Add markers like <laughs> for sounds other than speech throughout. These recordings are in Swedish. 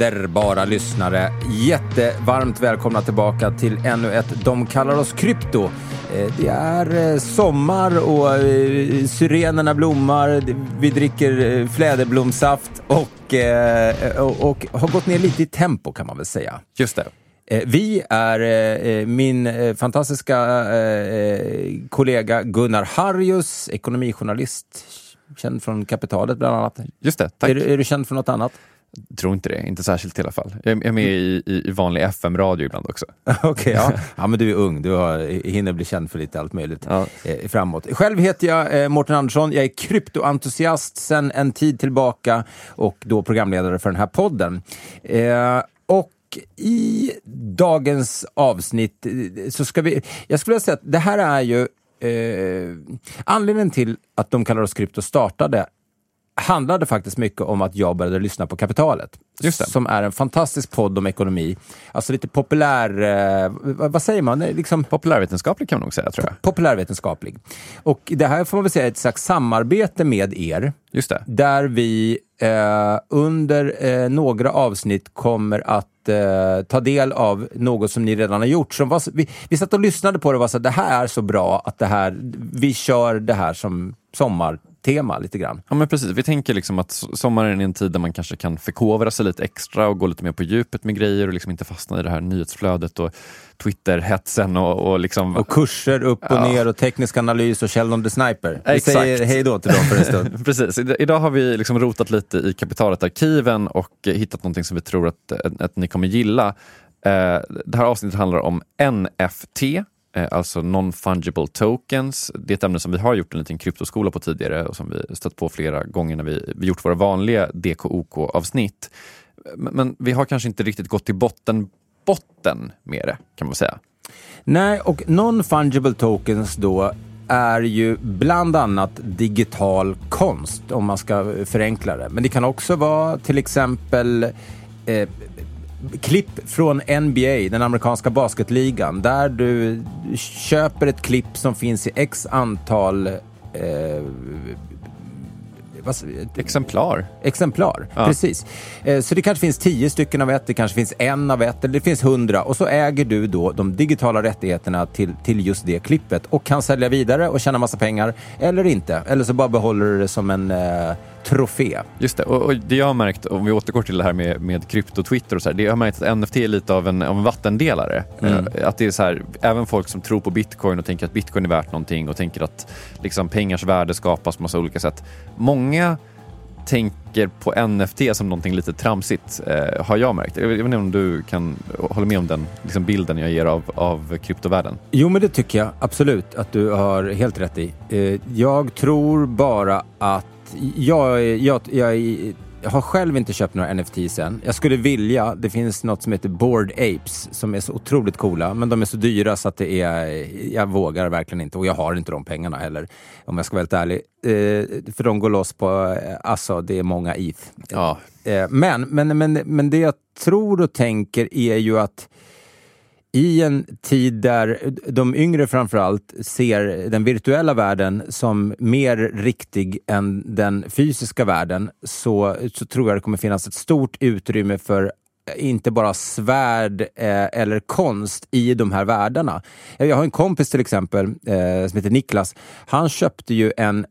Underbara lyssnare, jättevarmt välkomna tillbaka till ännu ett De kallar oss krypto. Eh, Det är eh, sommar och eh, syrenerna blommar, vi dricker fläderblomsaft och, och, och har gått ner lite i tempo kan man väl säga. Just det. Vi är min fantastiska kollega Gunnar Harjus, ekonomijournalist, känd från Kapitalet bland annat. Just det, tack. Är, du- är du känd för något annat? Tror inte det, inte särskilt i alla fall. Jag är med i, i, vanlig FM-radio ibland också. <laughs> Okej, ja. <laughs> ja, men du är ung. Du har, hinner bli känd för lite allt möjligt Ja. eh, framåt. Själv heter jag eh, Mårten Andersson. Jag är kryptoentusiast sedan en tid tillbaka och då programledare för den här podden. Eh, och i dagens avsnitt eh, så ska vi... Jag skulle vilja säga att det här är ju eh, anledningen till att de kallar oss krypto startade handlade faktiskt mycket om att jag började lyssna på Kapitalet. Som är en fantastisk podd om ekonomi. Alltså lite populär... Eh, vad, säger man? Är Liksom Populärvetenskaplig kan man nog säga, tror jag. populärvetenskaplig. Och det här får man väl säga är ett slags samarbete med er. Just det. Där vi eh, under eh, några avsnitt kommer att eh, ta del av något som ni redan har gjort. Som var, vi, vi satt och lyssnade på det och var så det här är så bra att det här, vi kör det här som sommartema lite grann. Ja, men precis. Vi tänker liksom att so- sommaren är en tid där man kanske kan förkovra sig lite extra och gå lite mer på djupet med grejer och liksom inte fastna i det här nyhetsflödet och Twitter-hetsen och, och liksom... Och kurser upp och Ja. ner och teknisk analys och Sheldon the Sniper. Vi Exakt. säger hej då till dem för en stund. <laughs> Precis. Ida- Idag har vi liksom rotat lite i kapitalet-arkiven och hittat någonting som vi tror att, att, ni kommer gilla. Eh, det här avsnittet handlar om NFT, Eh, alltså non-fungible tokens. Det är ett ämne som vi har gjort en liten kryptoskola på tidigare och som vi stött på flera gånger när vi, vi gjort våra vanliga DKOK-avsnitt. Men, men vi har kanske inte riktigt gått till botten, botten med det, kan man säga. Nej, och non-fungible tokens då är ju bland annat digital konst, om man ska förenkla det. Men det kan också vara till exempel eh, klipp från NBA, den amerikanska basketligan, där du köper ett klipp som finns i x antal eh, vad, Exemplar. exemplar. Ja. Precis. Eh, Så det kanske finns tio stycken av ett, det kanske finns en av ett, eller det finns hundra. Och så äger du då de digitala rättigheterna till, till just det klippet och kan sälja vidare och tjäna massa pengar, eller inte. Eller så bara behåller du det som en eh, trofé. Just det, och, och det jag har märkt, om vi återgår till det här med, med krypto, Twitter och så här, det jag har märkt att NFT är lite av en, av en vattendelare. Mm. Eh, Att det är så här, även folk som tror på bitcoin och tänker att bitcoin är värt någonting och tänker att liksom, pengars värde skapas på massa olika sätt. Många tänker på NFT som någonting lite tramsigt, eh, har jag märkt. Jag vet jag vet inte om du kan hålla med om den liksom, bilden jag ger av, av kryptovärlden? Jo, men det tycker jag absolut att du har helt rätt i. Eh, Jag tror bara att jag, jag, jag, jag har själv inte köpt några NFTs än. Jag skulle vilja. Det finns något som heter Bored Apes som är så otroligt coola, men de är så dyra så att det är, jag vågar verkligen inte och jag har inte de pengarna heller om jag ska vara helt ärlig. Eh, för de går loss på, eh, alltså det är många ETH. Ja, Eh, Men, men, men, men det jag tror och tänker är ju att i en tid där de yngre framförallt ser den virtuella världen som mer riktig än den fysiska världen så, så tror jag det kommer finnas ett stort utrymme för inte bara svärd eh, eller konst i de här världarna. Jag har en kompis till exempel eh, som heter Niklas. Han köpte ju en,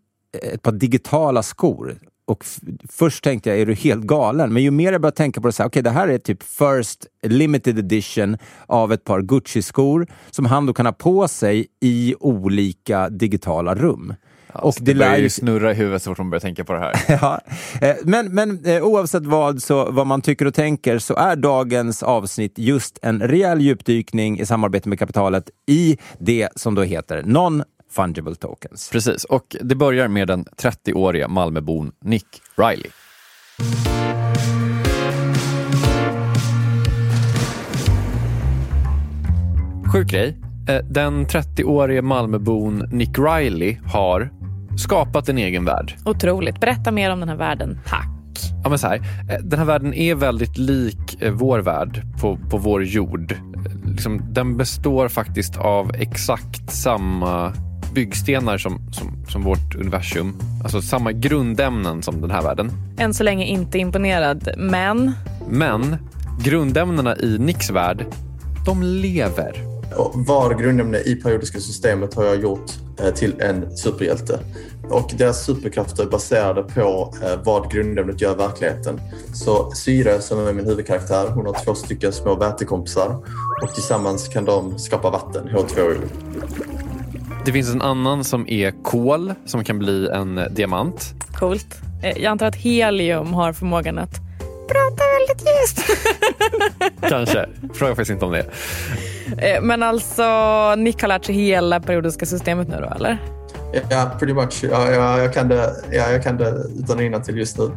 ett par digitala skor och först tänkte jag, är du helt galen? Men ju mer jag började tänka på det, så här, okay, det här är typ first limited edition av ett par Gucci-skor som han då kan ha på sig i olika digitala rum. Ja, och det, det börjar ju snurra i huvudet så fort man börjar tänka på det här. <laughs> ja. Eh, men, men eh, oavsett vad, så, vad man tycker och tänker så är dagens avsnitt just en rejäl djupdykning i samarbete med kapitalet i det som då heter non fungible tokens. Precis, och det börjar med den 30-åriga Malmöbon Nick Riley. Sjuk grej. Eh, den 30-årige Malmöbon Nick Riley har skapat en egen värld. Otroligt. Berätta mer om den här världen, tack. Ja, men så här, eh, den här världen är väldigt lik eh, vår värld på, på vår jord. Liksom, den består faktiskt av exakt samma byggstenar som, som, som vårt universum. Alltså samma grundämnen som den här världen. Än så länge inte imponerad, men... Men grundämnena i Nicks värld, de lever. Var grundämne i periodiska systemet har jag gjort eh, till en superhjälte. Och deras superkrafter är baserade på eh, vad grundämnet gör i verkligheten. Så Syre, som är min huvudkaraktär, hon har två stycken små vätekompisar och tillsammans kan de skapa vatten, H2O. Det finns en annan som är kol som kan bli en diamant. Coolt. Eh, jag antar att helium har förmågan att prata väldigt ljust. <laughs> Kanske. Fråga faktiskt inte om det. Eh, men alltså, Nick har lärt sig hela periodiska systemet nu då, eller? Ja, pretty much. Ja, ja, jag, kan det, ja, jag kan det utan och till just nu.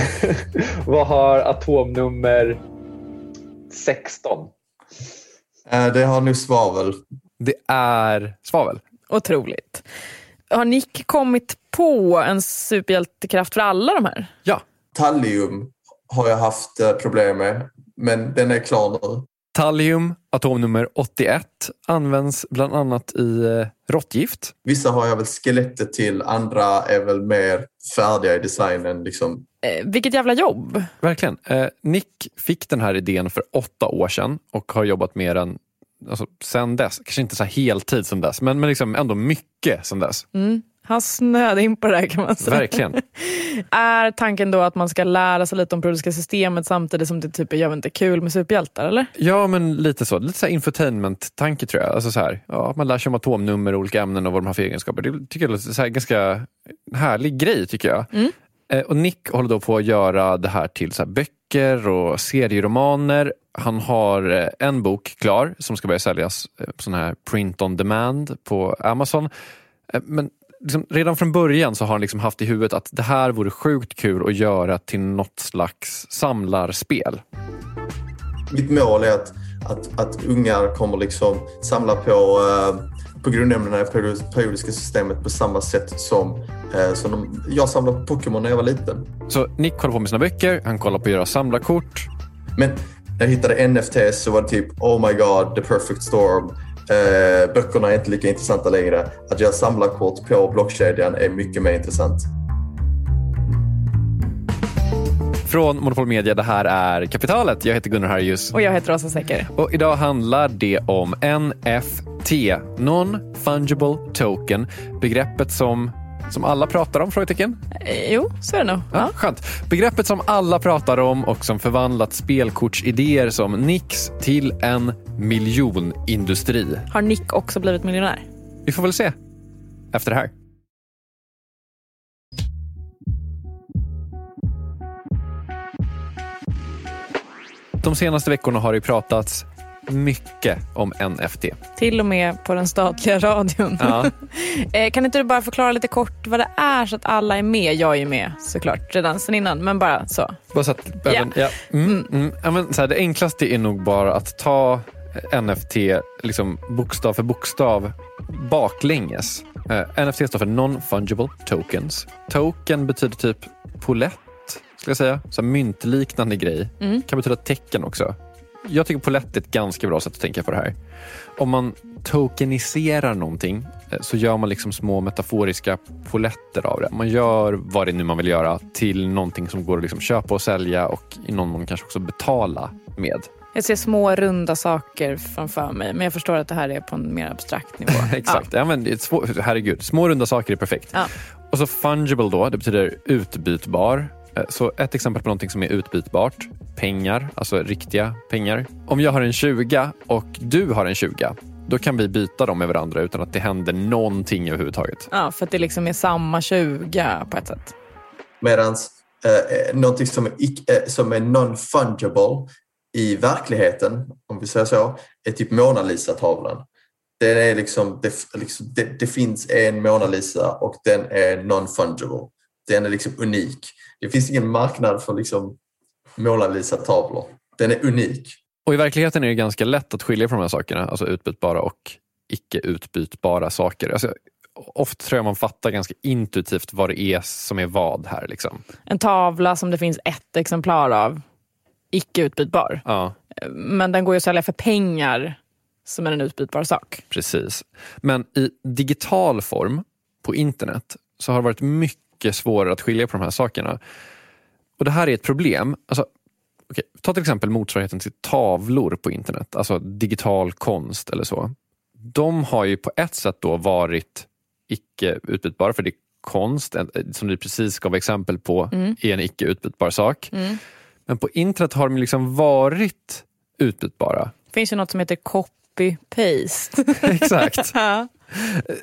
<laughs> Vad har atomnummer 16? Eh, det har nu svavel. Det är svavel. Otroligt. Har Nick kommit på en superhjältekraft för alla de här? Ja. Tallium har jag haft eh, problem med, men den är klar nu. Tallium, atomnummer 81, används bland annat i eh, råttgift. Vissa har jag väl skelettet till, andra är väl mer färdiga i designen. Liksom. Eh, vilket jävla jobb! Verkligen. Eh, Nick fick den här idén för åtta år sedan och har jobbat med den alltså, sen dess. Kanske inte så här heltid sen dess, men, men liksom ändå mycket sen dess. Mm. Han snöade in på det här kan man säga. Verkligen. <laughs> är tanken då att man ska lära sig lite om periodiska systemet samtidigt som det typ är jag vet inte, kul med superhjältar? eller? Ja, men lite så. Lite så infotainment-tanke tror jag. Alltså så här, ja, man lär sig om atomnummer, olika ämnen och vad de har för egenskaper. Det tycker jag är här, ganska härlig grej tycker jag. Mm. Eh, och Nick håller då på att göra det här till så här böcker och serieromaner. Han har eh, en bok klar som ska börja säljas eh, på sån här print on demand på Amazon. Men liksom, redan från början så har han liksom haft i huvudet att det här vore sjukt kul att göra till något slags samlarspel. Mitt mål är att, att, att ungar kommer liksom samla på, eh, på grundämnena i periodiska systemet på samma sätt som, eh, som de, jag samlade på Pokémon när jag var liten. Så Nick håller på med sina böcker, han kollar på att göra samlarkort. Men när jag hittade NFTs så var det typ oh my god, the perfect storm. Eh, böckerna är inte lika intressanta längre. Att göra samlarkort på blockkedjan är mycket mer intressant. Från Monopol Media, det här är Kapitalet. Jag heter Gunnar Harjus. Och jag heter Rosa Säcker. Och idag handlar det om NFT, Non-Fungible Token. Begreppet som som alla pratar om? Frågetecken. Eh, jo, så är det nog. Ja, ja. Skönt. Begreppet som alla pratar om och som förvandlat spelkortsidéer som Nix till en miljonindustri. Har Nick också blivit miljonär? Vi får väl se efter det här. De senaste veckorna har det pratats mycket om NFT. Till och med på den statliga radion. Ja. <laughs> Eh, kan inte du bara förklara lite kort vad det är så att alla är med? Jag är ju med såklart redan sen innan, men bara så. Bara så att, även, ja. Mm, mm. Mm. Ja, men, så här, det enklaste är nog bara att ta NFT liksom, bokstav för bokstav baklänges. Uh, NFT står för Non-Fungible Tokens. Token betyder typ polett, skulle jag säga. Så myntliknande grej. Mm. Kan betyda tecken också. Jag tycker polett är ett ganska bra sätt att tänka på det här. Om man tokeniserar någonting eh, så gör man liksom små metaforiska poletter av det. Man gör vad det nu man vill göra till någonting som går att liksom köpa och sälja och i någon mån kanske också betala med. Jag ser små runda saker framför mig men jag förstår att det här är på en mer abstrakt nivå. <laughs> Exakt. Ja. men det är svår, herregud, små runda saker är perfekt. Ja. Och så fungible då, det betyder utbytbar. Eh, Så ett exempel på någonting som är utbytbart, pengar, alltså riktiga pengar. Om jag har en 20 och du har en 20, då kan vi byta dem med varandra utan att det händer någonting överhuvudtaget. Ja, för att det liksom är samma 20 på ett sätt. Medan eh, någonting som är, eh, som är non-fungible i verkligheten, om vi säger så, är typ Mona Lisa-tavlan. Den är liksom, det, liksom det, det finns en Mona Lisa och den är non-fungible. Den är liksom unik. Det finns ingen marknad för liksom Mona Lisa-tavlor. Den är unik. Och i verkligheten är det ganska lätt att skilja på de här sakerna, alltså utbytbara och icke utbytbara saker. Alltså, ofta tror jag man fattar ganska intuitivt vad det är som är vad här. Liksom. En tavla som det finns ett exemplar av, icke utbytbar. Ja, Men den går ju att sälja för pengar som är en utbytbar sak. precis. Men i digital form på internet så har det varit mycket svårare att skilja på de här sakerna. Och det här är ett problem. Alltså, okej, ta till exempel motsvarigheten till tavlor på internet, alltså digital konst eller så. De har ju på ett sätt då varit icke utbytbara, för det är konst, en- som du precis gav exempel på, är en icke utbytbar sak. Men på internet har de liksom varit utbytbara. Det finns ju något som heter copy-paste. <laughs> Exakt. <laughs> Ja.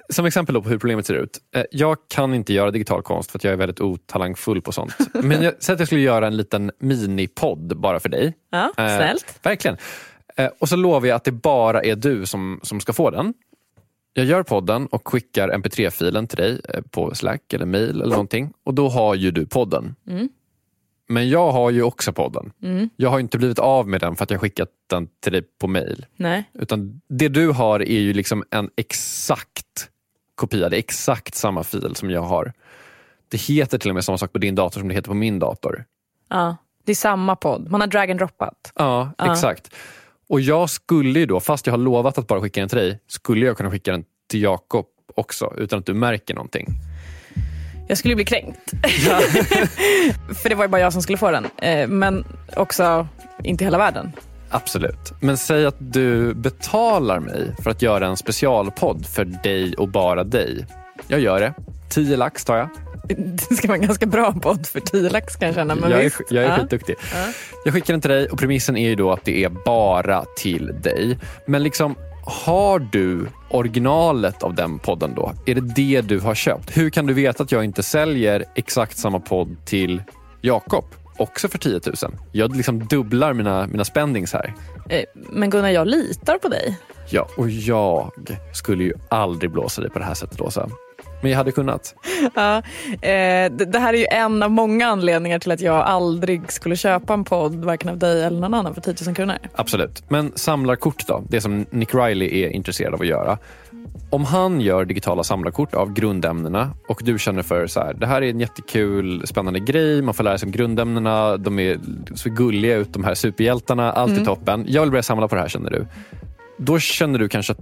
Som exempel på hur problemet ser ut. Eh, Jag kan inte göra digital konst för att jag är väldigt otalangfull på sånt. <laughs> Men jag säger att jag skulle göra en liten minipodd bara för dig. ja, Eh, snällt. Verkligen. Eh, Och så lovar jag att det bara är du som, som ska få den. Jag gör podden och skickar mp3-filen till dig eh, på Slack eller mail eller någonting. Och då har ju du podden. Men jag har ju också podden. Jag har inte blivit av med den för att jag skickat den till dig på mail. Nej. Utan det du har är ju liksom en exakt kopia. Det är exakt samma fil som jag har. Det heter till och med samma sak på din dator som det heter på min dator. Ja. Det är samma podd. Man har drag and droppat. Ja, Ja. exakt. Och jag skulle ju då, fast jag har lovat att bara skicka den till dig, skulle jag kunna skicka den till Jakob också utan att du märker någonting. Jag skulle bli kränkt. <laughs> För det var ju bara jag som skulle få den. Eh, Men också inte hela världen. Absolut. Men säg att du betalar mig för att göra en specialpodd för dig och bara dig. Jag gör det. 10 lax tar jag. <laughs> Det ska vara en ganska bra podd för 10 lax kan jag känna. Men jag är, visst. jag är Ja. skitduktig. Jag skickar den till dig och premissen är ju då att det är bara till dig. Men liksom, har du originalet av den podden då? Är det det du har köpt? Hur kan du veta att jag inte säljer exakt samma podd till Jakob? Också för 10 000. Jag liksom dubblar mina, mina spendings här. Eh, Men Gunnar, jag litar på dig. Ja, och jag skulle ju aldrig blåsa dig på det här sättet, Åsa. Men jag hade kunnat. Ja, eh, det det här är ju en av många anledningar till att jag aldrig skulle köpa en podd, varken av dig eller någon annan, för 10 000 kronor. Absolut. Men samlarkort då? Det som Nick Riley är intresserad av att göra. Om han gör digitala samlarkort av grundämnena och du känner för så här, det här är en jättekul, spännande grej, man får lära sig om grundämnena, de är så gulliga ut, de här superhjältarna, allt är toppen. Jag vill börja samla på det här känner du. Då känner du kanske att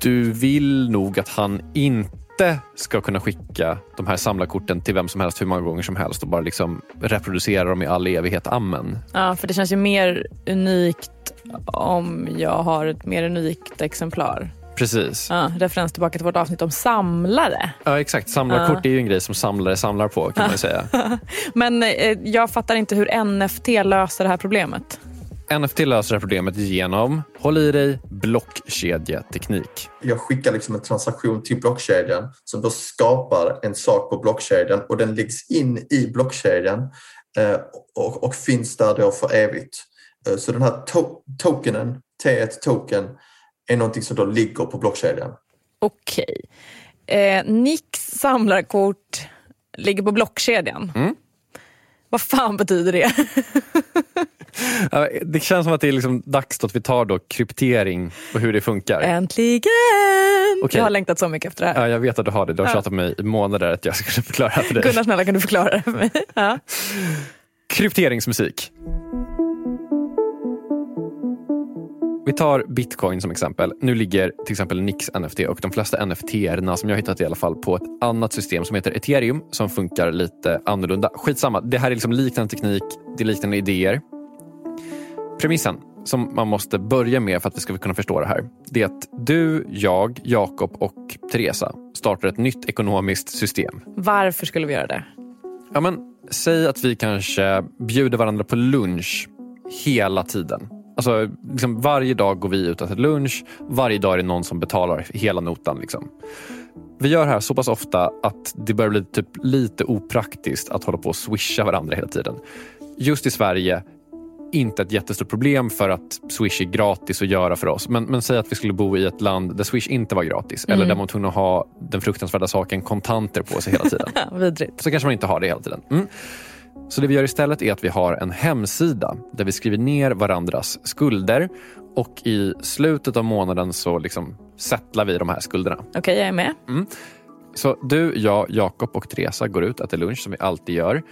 du vill nog att han inte ska kunna skicka de här samlarkorten till vem som helst hur många gånger som helst och bara liksom reproducera dem i all evighet. Amen. Ja, för det känns ju mer unikt om jag har ett mer unikt exemplar. Precis. Ja, referens tillbaka till vårt avsnitt om samlare. Ja, exakt. Samlarkort är ju en grej som samlare samlar på kan man säga. <laughs> Men eh, jag fattar inte hur NFT löser det här problemet. NFT löser det här problemet genom, håll i dig, blockkedjeteknik. Jag skickar liksom en transaktion till blockkedjan som då skapar en sak på blockkedjan och den läggs in i blockkedjan eh, och, och finns där då för evigt. Eh, Så den här to- tokenen, T1 token, är någonting som då ligger på blockkedjan. Okej. Eh, Nicks samlarkort ligger på blockkedjan. Mm. Vad fan betyder det? <laughs> Det känns som att det är liksom dags att vi tar då kryptering och hur det funkar. Äntligen! Okej. Jag har längtat så mycket efter det här. Ja, jag vet att du har det. Du har Ja. tjatat på mig i månader att jag skulle <laughs> förklara det här för dig. Gunnar, snälla kan du förklara det för mig? <laughs> Ja. Krypteringsmusik. vi tar bitcoin som exempel. Nu ligger till exempel Nix NFT och de flesta NFT-erna som jag hittat i alla fall på ett annat system som heter ethereum som funkar lite annorlunda. Skitsamma, det här är liksom liknande teknik, det är liknande idéer. Premissen som man måste börja med för att vi ska kunna förstå det här. Det är att du, jag, Jakob och Teresa startar ett nytt ekonomiskt system. Varför skulle vi göra det? Ja, men, säg att vi kanske bjuder varandra på lunch hela tiden. Alltså, liksom varje dag går vi ut och äter lunch. Varje dag är det någon som betalar hela notan. Liksom. Vi gör det här så pass ofta att det börjar bli typ lite opraktiskt att hålla på och swisha varandra hela tiden. Just i Sverige inte ett jättestort problem för att Swish är gratis att göra för oss. Men, men säg att vi skulle bo i ett land där Swish inte var gratis eller där man var tvungen att ha den fruktansvärda saken kontanter på sig hela tiden. <laughs> Vidrigt. Så kanske man inte har det hela tiden. Mm. Så det vi gör istället är att vi har en hemsida där vi skriver ner varandras skulder och i slutet av månaden så liksom settlar vi de här skulderna. Okej, jag är med. Så du, jag, Jakob och Teresa går ut och äter lunch som vi alltid gör.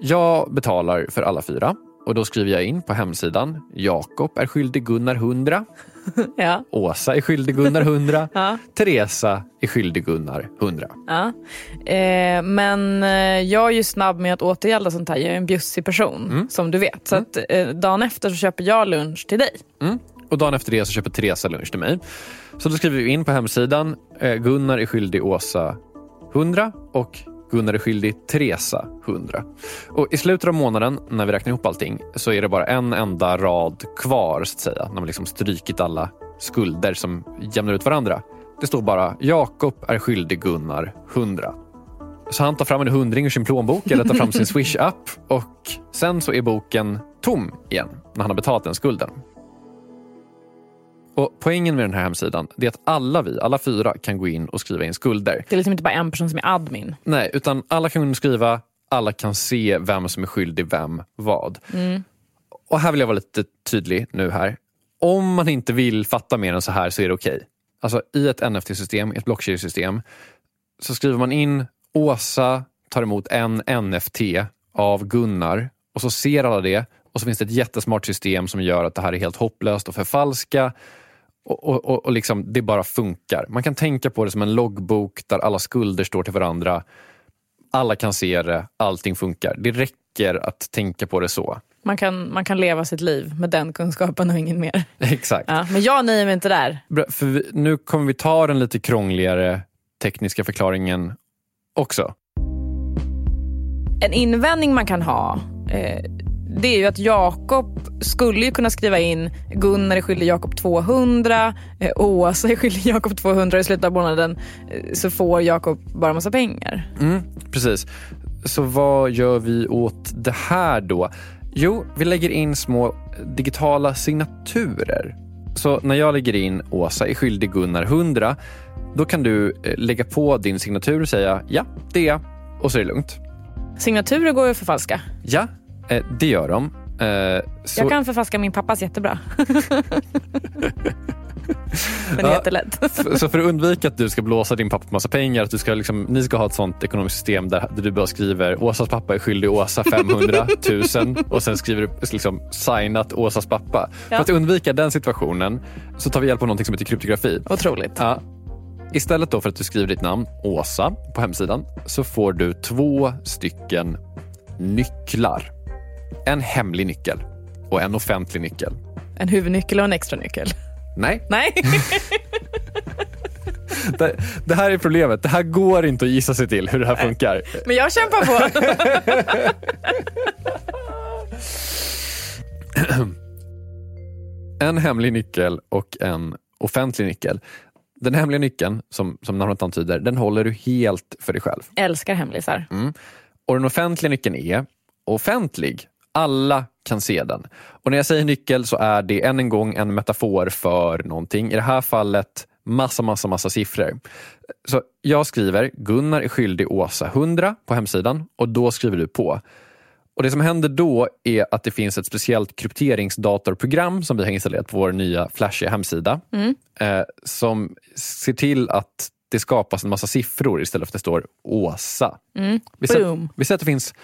Jag betalar för alla fyra och då skriver jag in på hemsidan Jakob är skyldig Gunnar 100. <laughs> Ja. Åsa är skyldig Gunnar 100. <laughs> Ja. Teresa är skyldig Gunnar 100. Ja. Eh, men eh, jag är ju snabb med att återgälda sånt här. Jag är en bjussig person, Mm. som du vet. Så att, eh, dagen efter så köper jag lunch till dig. Mm. Och dagen efter det så köper Teresa lunch till mig. Så då skriver vi in på hemsidan eh, Gunnar är skyldig Åsa 100 och Gunnar är skyldig Teresa 100. Och I slutet av månaden när vi räknar ihop allting så är det bara en enda rad kvar så att säga. När man liksom strykit alla skulder som jämnar ut varandra. Det står bara Jakob är skyldig Gunnar 100. Så han tar fram en hundring ur sin plånbok eller tar fram sin <laughs> Swish-app och sen så är boken tom igen när han har betalat den skulden. Och Poängen med den här hemsidan det är att alla vi, alla fyra, kan gå in och skriva in skulder. Det är liksom inte bara en person som är admin. Nej, utan alla kan gå in och skriva, alla kan se vem som är skyldig vem vad. Och här vill jag vara lite tydlig nu här. Om man inte vill fatta mer än så här så är det okej. Alltså i ett NFT-system, ett blockkedjesystem, så skriver man in Åsa tar emot en NFT av Gunnar och så ser alla det och så finns det ett jättesmart system som gör att det här är helt hopplöst och förfalska och, och, och, och liksom, det bara funkar. Man kan tänka på det som en loggbok där alla skulder står till varandra. Alla kan se det, allting funkar. Det räcker att tänka på det så. Man kan, man kan leva sitt liv med den kunskapen och ingen mer. <laughs> Exakt. Ja, men jag nöjer mig inte där. För vi, nu kommer vi ta den lite krångligare tekniska förklaringen också. En invändning man kan ha eh, det är ju att Jakob skulle ju kunna skriva in Gunnar är skyldig Jakob 200, eh, Åsa är skyldig Jakob 200 i slutet av månaden eh, så får Jakob bara massa pengar. Mm, precis. Så vad gör vi åt det här då? Jo, vi lägger in små digitala signaturer. Så när jag lägger in Åsa är skyldig Gunnar 100, då kan du eh, lägga på din signatur och säga ja, det är jag. Och så är det lugnt. Signaturer går ju att förfalska. Ja, eh, det gör de. Eh, så, Jag kan förfalska min pappas jättebra. <laughs> Den är Ja. jättelätt. Så för att undvika att du ska blåsa din pappa på massa pengar, att du ska liksom, ni ska ha ett sånt ekonomiskt system där, där du bara skriver Åsas pappa är skyldig Åsa <laughs> 500 000 och sen skriver du liksom signat Åsas pappa. För att undvika den situationen så tar vi hjälp av något som heter kryptografi. Otroligt. Ja. Istället då för att du skriver ditt namn, Åsa, på hemsidan så får du två stycken nycklar. En hemlig nyckel och en offentlig nyckel. En huvudnyckel och en extra nyckel. Nej, Nej. <laughs> det, det här är problemet. Det här går inte att gissa sig till hur det här funkar. Men jag kämpar på. <laughs> En hemlig nyckel och en offentlig nyckel. Den hemliga nyckeln, som, som namnet antyder, den håller du helt för dig själv. Älskar hemlisar. Och den offentliga nyckeln är offentlig. Alla kan se den. Och när jag säger nyckel så är det än en gång en metafor för någonting. I det här fallet massa, massa, massa siffror. Så jag skriver Gunnar är skyldig Åsa 100 på hemsidan och då skriver du på. Och Det som händer då är att det finns ett speciellt krypteringsdatorprogram som vi har installerat på vår nya flashiga hemsida. Eh, som ser till att det skapas en massa siffror istället för att det står Åsa. Vi, säger, Boom. vi säger att det finns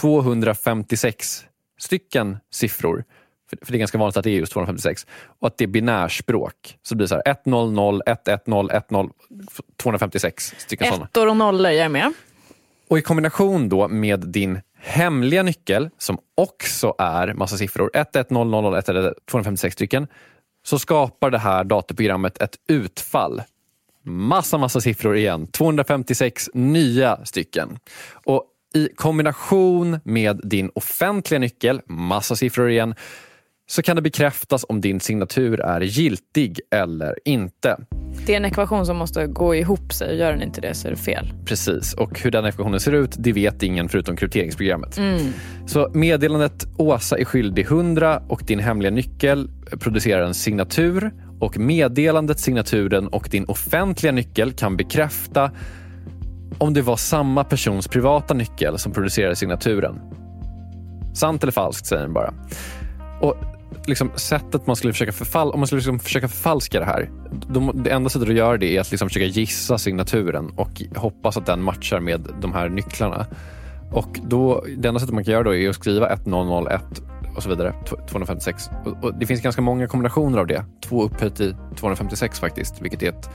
256 stycken siffror. för, det är ganska vanligt att det är just 256, och att det är binärspråk. Så det blir så här 100, 110, 10, 256 stycken sådana. Ettor och nollor, jag är med. Och i kombination då med din hemliga nyckel som också är massa siffror, 1100, 256 stycken, så skapar det här datorprogrammet ett utfall. Massa, massa siffror igen. 256 nya stycken. Och i kombination med din offentliga nyckel, massa siffror igen, så kan det bekräftas om din signatur är giltig eller inte. Det är en ekvation som måste gå ihop sig. Gör den inte det så är det fel. Precis, och hur den ekvationen ser ut det vet ingen förutom krypteringsprogrammet. Mm. Så meddelandet Åsa är skyldig 100 och din hemliga nyckel producerar en signatur och meddelandet, signaturen och din offentliga nyckel kan bekräfta om det var samma persons privata nyckel som producerade signaturen. Sant eller falskt säger den bara. Och liksom, sättet man skulle försöka förfal om man skulle liksom försöka förfalska det här. då, det enda sättet att göra det är att liksom försöka gissa signaturen och hoppas att den matchar med de här nycklarna. Och då, det enda sättet man kan göra då är att skriva 1001 och så vidare, 256. Och, och det finns ganska många kombinationer av det. Två upphöjt i 256 faktiskt, vilket är ett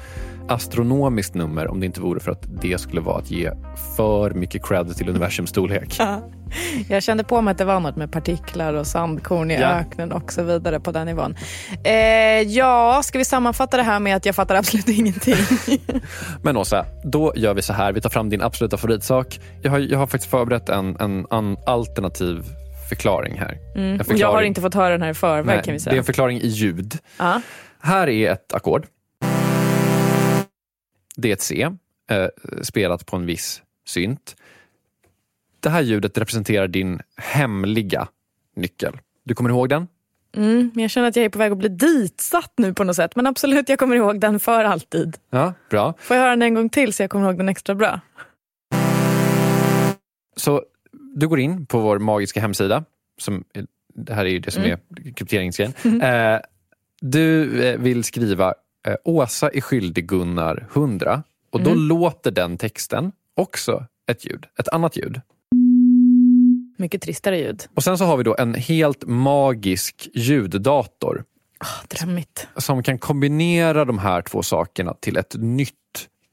astronomiskt nummer om det inte vore för att det skulle vara att ge för mycket cred till universums storlek. <laughs> Jag kände på mig att det var något med partiklar och sandkorn i Ja. öknen och så vidare på den nivån. Eh, ja, ska vi sammanfatta det här med att jag fattar absolut <laughs> ingenting? <laughs> Men Åsa, då gör vi så här. Vi tar fram din absoluta favoritsak. Jag har, jag har faktiskt förberett en, en an, alternativ förklaring här. En Mm. Och förklaring, jag har inte fått höra den här i förväg Nej, kan vi Det är säga. en förklaring i ljud. Ja. Här är ett ackord. Det är ett C, eh, spelat på en viss synt. Det här ljudet representerar din hemliga nyckel. Du kommer ihåg den? Mm, jag känner att jag är på väg att bli ditsatt nu på något sätt. Men absolut, jag kommer ihåg den för alltid. Ja, bra. Får jag höra den en gång till så jag kommer ihåg den extra bra? Så du går in på vår magiska hemsida. Som, det här är ju det som Mm. är krypteringsgrejen. Eh, du eh, vill skriva eh, Åsa är skyldig Gunnar 100 och då Mm. låter den texten också ett ljud, ett annat ljud. Mycket tristare ljud. Och sen så har vi då en helt magisk ljuddator Ah, drömmigt. som kan kombinera de här två sakerna till ett nytt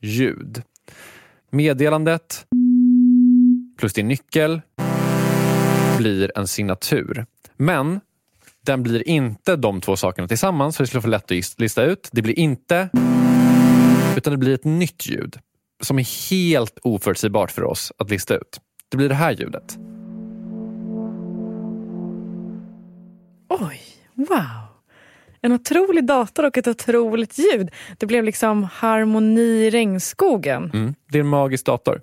ljud. Meddelandet plus din nyckel blir en signatur. Men den blir inte de två sakerna tillsammans, för det skulle vara lätt att lista ut. Det blir inte, utan det blir ett nytt ljud som är helt oförutsägbart för oss att lista ut. Det blir det här ljudet. Oj, wow. En otrolig dator och ett otroligt ljud. Det blev liksom harmoni i regnskogen. Mm, det är en magisk dator.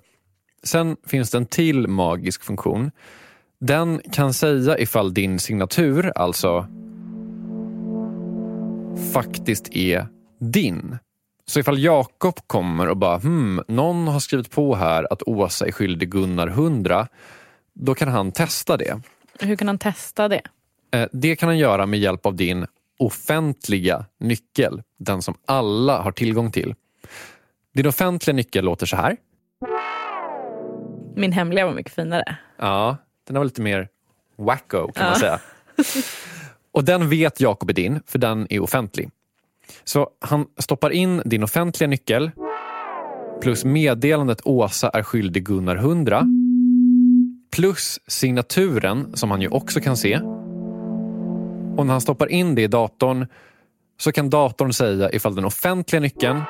Sen finns det en till magisk funktion. Den kan säga ifall din signatur, alltså faktiskt är din. Så ifall Jakob kommer och bara hmm, någon har skrivit på här att Åsa är skyldig Gunnar 100, då kan han testa det. Hur kan han testa det? Eh, Det kan han göra med hjälp av din offentliga nyckel, den som alla har tillgång till. Din offentliga nyckel låter så här. Min hemliga var mycket finare. Ja, den var lite mer wacko kan man Ja. säga. <laughs> Och den vet Jakob är din, för den är offentlig. Så han stoppar in din offentliga nyckel plus meddelandet Åsa är skyldig Gunnar 100 plus signaturen som han ju också kan se. Och när han stoppar in det i datorn så kan datorn säga ifall den offentliga nyckeln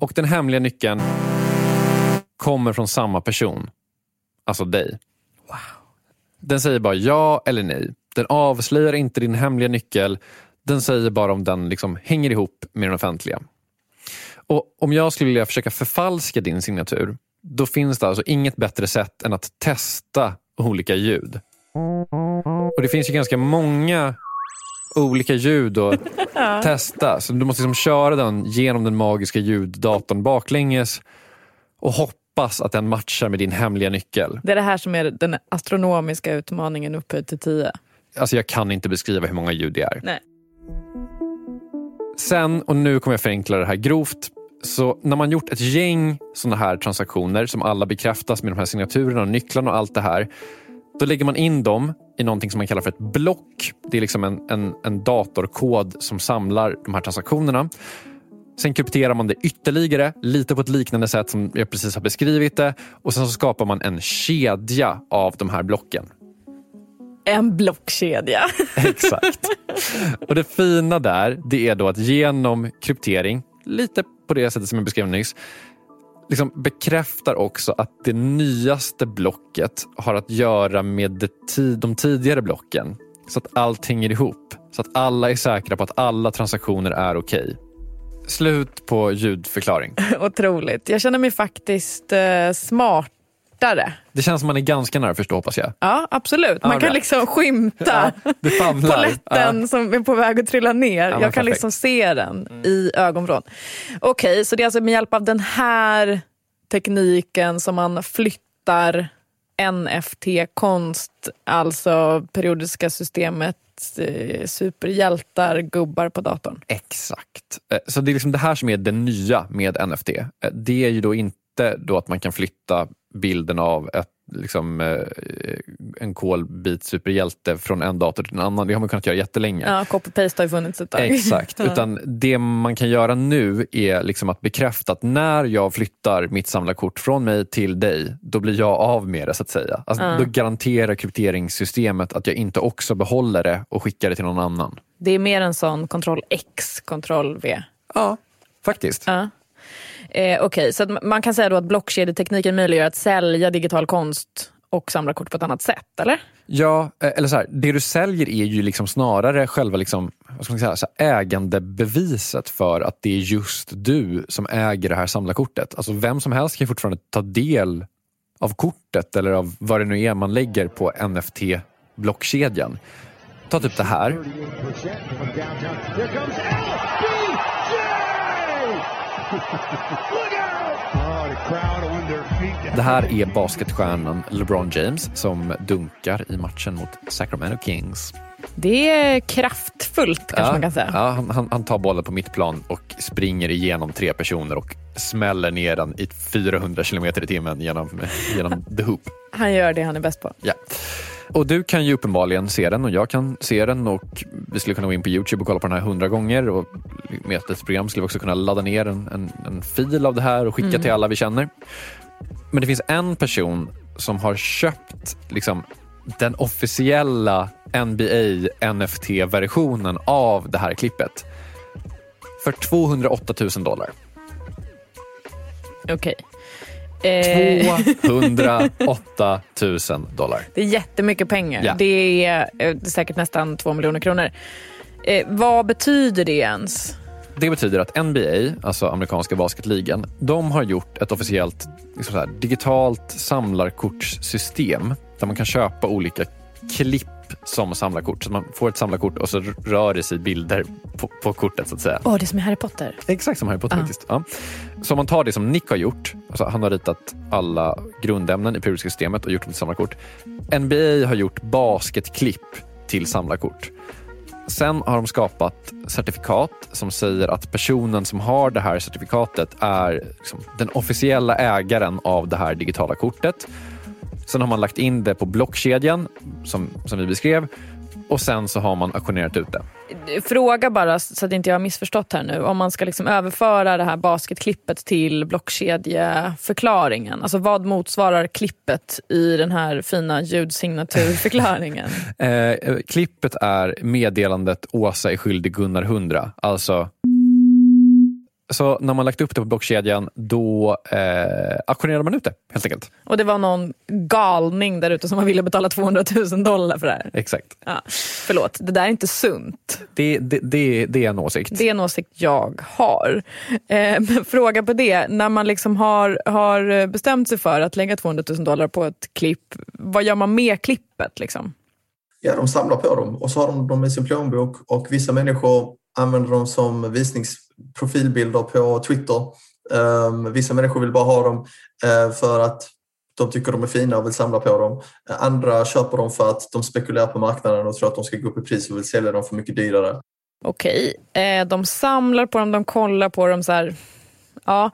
och den hemliga nyckeln kommer från samma person. Alltså dig. Den säger bara ja eller nej. Den avslöjar inte din hemliga nyckel. Den säger bara om den liksom hänger ihop med den offentliga. Och Om jag skulle vilja försöka förfalska din signatur, då finns det alltså inget bättre sätt än att testa olika ljud. Och Det finns ju ganska många olika ljud att <laughs> testa. Så du måste liksom köra den genom den magiska ljuddatorn baklänges och hoppas att den matchar med din hemliga nyckel. Det är det här som är den astronomiska utmaningen upphöjt till 10. Alltså jag kan inte beskriva hur många ljud det är. Nej. Sen, och nu kommer jag förenkla det här grovt, så när man gjort ett gäng sådana här transaktioner som alla bekräftas med de här signaturerna och nycklarna och allt det här. Då lägger man in dem i någonting som man kallar för ett block. Det är liksom en, en, en datorkod som samlar de här transaktionerna. Sen krypterar man det ytterligare, lite på ett liknande sätt som jag precis har beskrivit det. Och sen så skapar man en kedja av de här blocken. En blockkedja. <laughs> Exakt. Och det fina där, det är då att genom kryptering, lite på det sättet som jag beskrev nyss, liksom bekräftar också att det nyaste blocket har att göra med det de tidigare blocken. Så att allt hänger ihop. Så att alla är säkra på att alla transaktioner är okej. Okay. Slut på ljudförklaring. <laughs> Otroligt. Jag känner mig faktiskt eh, smartare. Det känns som man är ganska nära förstå hoppas jag. Ja, absolut. Man ja, kan liksom skymta ja, <laughs> polletten ja. som är på väg att trilla ner. jag kan perfekt. liksom se den mm. i ögonvrån. Okej, okay, så det är alltså med hjälp av den här tekniken som man flyttar NFT-konst, alltså periodiska systemet Eh, superhjältar, gubbar på datorn. Exakt. Eh, så det är liksom det här som är det nya med NFT. Eh, det är ju då inte då att man kan flytta bilden av ett liksom, eh, en kolbit superhjälte från en dator till en annan. Det har man kunnat göra jättelänge. Ja, copy-paste har ju funnits ett tag. Exakt. <laughs> Utan det man kan göra nu är liksom att bekräfta att när jag flyttar mitt samlarkort från mig till dig, då blir jag av med det så att säga. Alltså, ja. Då garanterar krypteringssystemet att jag inte också behåller det och skickar det till någon annan. Det är mer en sån kontroll X, kontroll V. Ja, faktiskt. Ja. Eh, Okej, okay, så man kan säga då att blockkedjetekniken möjliggör att sälja digital konst och samla kort på ett annat sätt, eller? Ja, eh, eller så här, det du säljer är ju liksom snarare själva liksom, vad ska man säga, så ägandebeviset för att det är just du som äger det här samlarkortet. Alltså vem som helst kan fortfarande ta del av kortet eller av vad det nu är man lägger på NFT-blockkedjan. Ta typ det här. Det här är basketstjärnan LeBron James som dunkar i matchen mot Sacramento Kings. Det är kraftfullt kanske ja, man kan säga. Ja, han, han, tar bollen på mittplan och springer igenom tre personer och smäller ner den i 400 kilometer i timmen genom, genom the hoop. Han gör det han är bäst på. Ja. Och du kan ju uppenbarligen se den och jag kan se den och vi skulle kunna gå in på Youtube och kolla på den här hundra gånger och med ett program skulle vi också kunna ladda ner en, en, en fil av det här och skicka mm. till alla vi känner. Men det finns en person som har köpt liksom, den officiella NBA NFT-versionen av det här klippet för 208 000 dollar. Okej. Okay. 208 000 dollar. Det är jättemycket pengar. Ja. Det är eh, säkert nästan 2 miljoner kronor. Eh, vad betyder det ens? Det betyder att NBA, alltså amerikanska basketligan, de har gjort ett officiellt liksom här, digitalt samlarkortssystem där man kan köpa olika klipp som samlarkort. Så man får ett samlarkort och så rör det sig bilder på, på kortet så att säga. Åh, oh, det är som i Harry Potter. Exakt som Harry Potter uh. faktiskt. Ja. Så om man tar det som Nick har gjort, alltså han har ritat alla grundämnen i periodiska systemet och gjort dem till samlarkort. NBA har gjort basketklipp till samlarkort. Sen har de skapat certifikat som säger att personen som har det här certifikatet är liksom den officiella ägaren av det här digitala kortet. Sen har man lagt in det på blockkedjan som, som vi beskrev och sen så har man auktionerat ut det. Fråga bara så att inte jag har missförstått här nu. Om man ska liksom överföra det här basketklippet till blockkedjeförklaringen. Alltså vad motsvarar klippet i den här fina ljudsignaturförklaringen? <laughs> eh, klippet är meddelandet Åsa är skyldig Gunnar 100. Alltså så när man lagt upp det på blockkedjan då eh, auktionerar man ut det helt enkelt. Och det var någon galning där ute som ville betala 200 000 dollar för det här? Exakt. Ja, förlåt, det där är inte sunt. Det, det, det, det är en åsikt. Det är en åsikt jag har. Eh, men fråga på det, när man liksom har, har bestämt sig för att lägga 200 000 dollar på ett klipp, vad gör man med klippet? Liksom? Ja, de samlar på dem och så har de dem i sin plånbok och vissa människor använder dem som visningsprofilbilder på Twitter. Um, vissa människor vill bara ha dem uh, för att de tycker de är fina och vill samla på dem. Andra köper dem för att de spekulerar på marknaden och tror att de ska gå upp i pris och vill sälja dem för mycket dyrare. Okej, uh, de samlar på dem, de kollar på dem så här. Ja,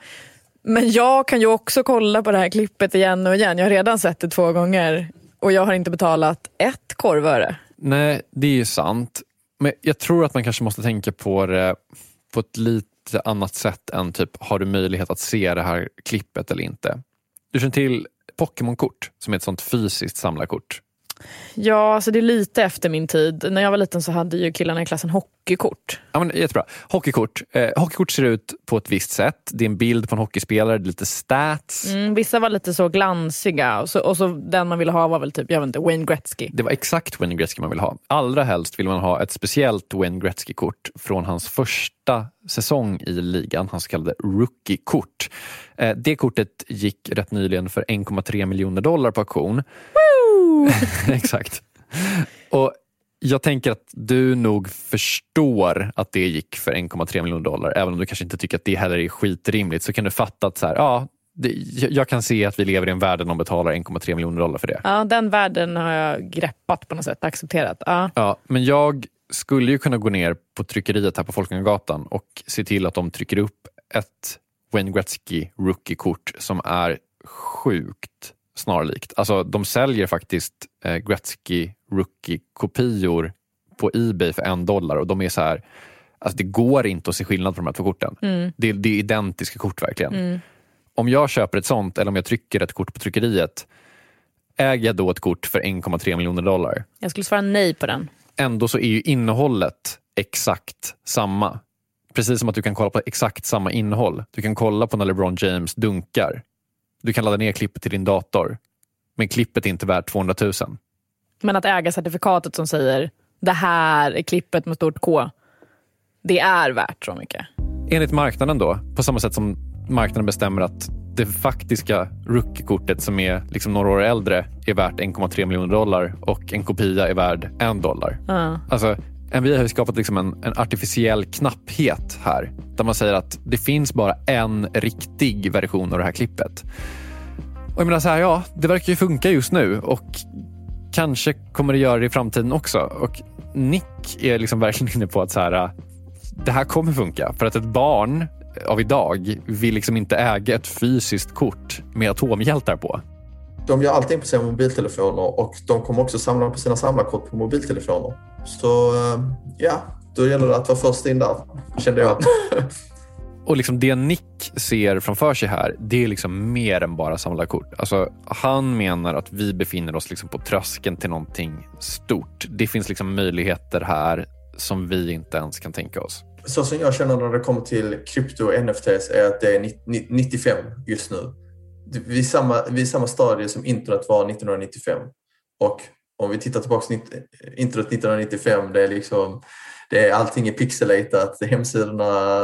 men jag kan ju också kolla på det här klippet igen och igen. Jag har redan sett det två gånger Och jag har inte betalat ett korvöre. Nej, det är ju sant. Men jag tror att man kanske måste tänka på det på ett lite annat sätt än typ, har du möjlighet att se det här klippet eller inte? Du känner till Pokémon-kort som är ett sånt fysiskt samlarkort. Ja, alltså det är lite efter min tid. När jag var liten så hade ju killarna i klassen hockey hockeykort. Ja, men jättebra. Hockeykort. Eh, hockeykort ser ut på ett visst sätt. Det är en bild på en hockeyspelare, det är lite stats. Mm, vissa var lite så glansiga och så, och så den man ville ha var väl typ, jag vet inte, Wayne Gretzky. Det var exakt Wayne Gretzky man ville ha. Allra helst vill man ha ett speciellt Wayne Gretzky-kort från hans första säsong i ligan, hans så kallade rookie-kort. Eh, det kortet gick rätt nyligen för 1,3 miljoner dollar på auktion. <laughs> Exakt. Och jag tänker att du nog förstår att det gick för 1,3 miljoner dollar. Även om du kanske inte tycker att det heller är skitrimligt så kan du fatta att så här, ja, det, jag kan se att vi lever i en värld där de betalar 1,3 miljoner dollar för det. Ja, den världen har jag greppat på något sätt, accepterat. Ja. Ja, men jag skulle ju kunna gå ner på tryckeriet här på Folkungagatan och se till att de trycker upp ett Wayne Gretzky rookie-kort som är sjukt snarlikt. Alltså, de säljer faktiskt eh, Gretzky rookie-kopior på Ebay för en dollar och de är så här, alltså det går inte att se skillnad på de här två korten. Mm. Det, det är identiska kort verkligen. Mm. Om jag köper ett sånt eller om jag trycker ett kort på tryckeriet, äger jag då ett kort för 1,3 miljoner dollar? Jag skulle svara nej på den. Ändå så är ju innehållet exakt samma. Precis som att du kan kolla på exakt samma innehåll. Du kan kolla på när LeBron James dunkar. Du kan ladda ner klippet till din dator. Men klippet är inte värt 200 000. Men att äga certifikatet som säger det här är klippet med stort K. Det är värt så mycket. Enligt marknaden då, på samma sätt som marknaden bestämmer att det faktiska rookie-kortet som är liksom några år äldre är värt 1,3 miljoner dollar och en kopia är värd en dollar. Ja. Alltså, Nvidia har skapat liksom en, en artificiell knapphet här. Där man säger att det finns bara en riktig version av det här klippet. Och jag menar så här, ja, det verkar ju funka just nu och kanske kommer det göra det i framtiden också. Och Nick är liksom verkligen inne på att så här, det här kommer funka. För att ett barn av idag vill liksom inte äga ett fysiskt kort med atomhjältar på. De gör allting på sina mobiltelefoner och de kommer också samla på sina samlarkort på mobiltelefoner. Så eh, ja, då gäller det att vara först in där, kände jag. <laughs> Och liksom det Nick ser framför sig här, det är liksom mer än bara samla kort. Alltså, han menar att vi befinner oss liksom på tröskeln till någonting stort. Det finns liksom möjligheter här som vi inte ens kan tänka oss. Så som jag känner när det kommer till krypto och NFTs är att det är 95 just nu. Vi är samma, vi är samma stadie som internet var 1995. Och om vi tittar tillbaka till internet 1995, det är liksom det är, allting är pixelatat, hemsidorna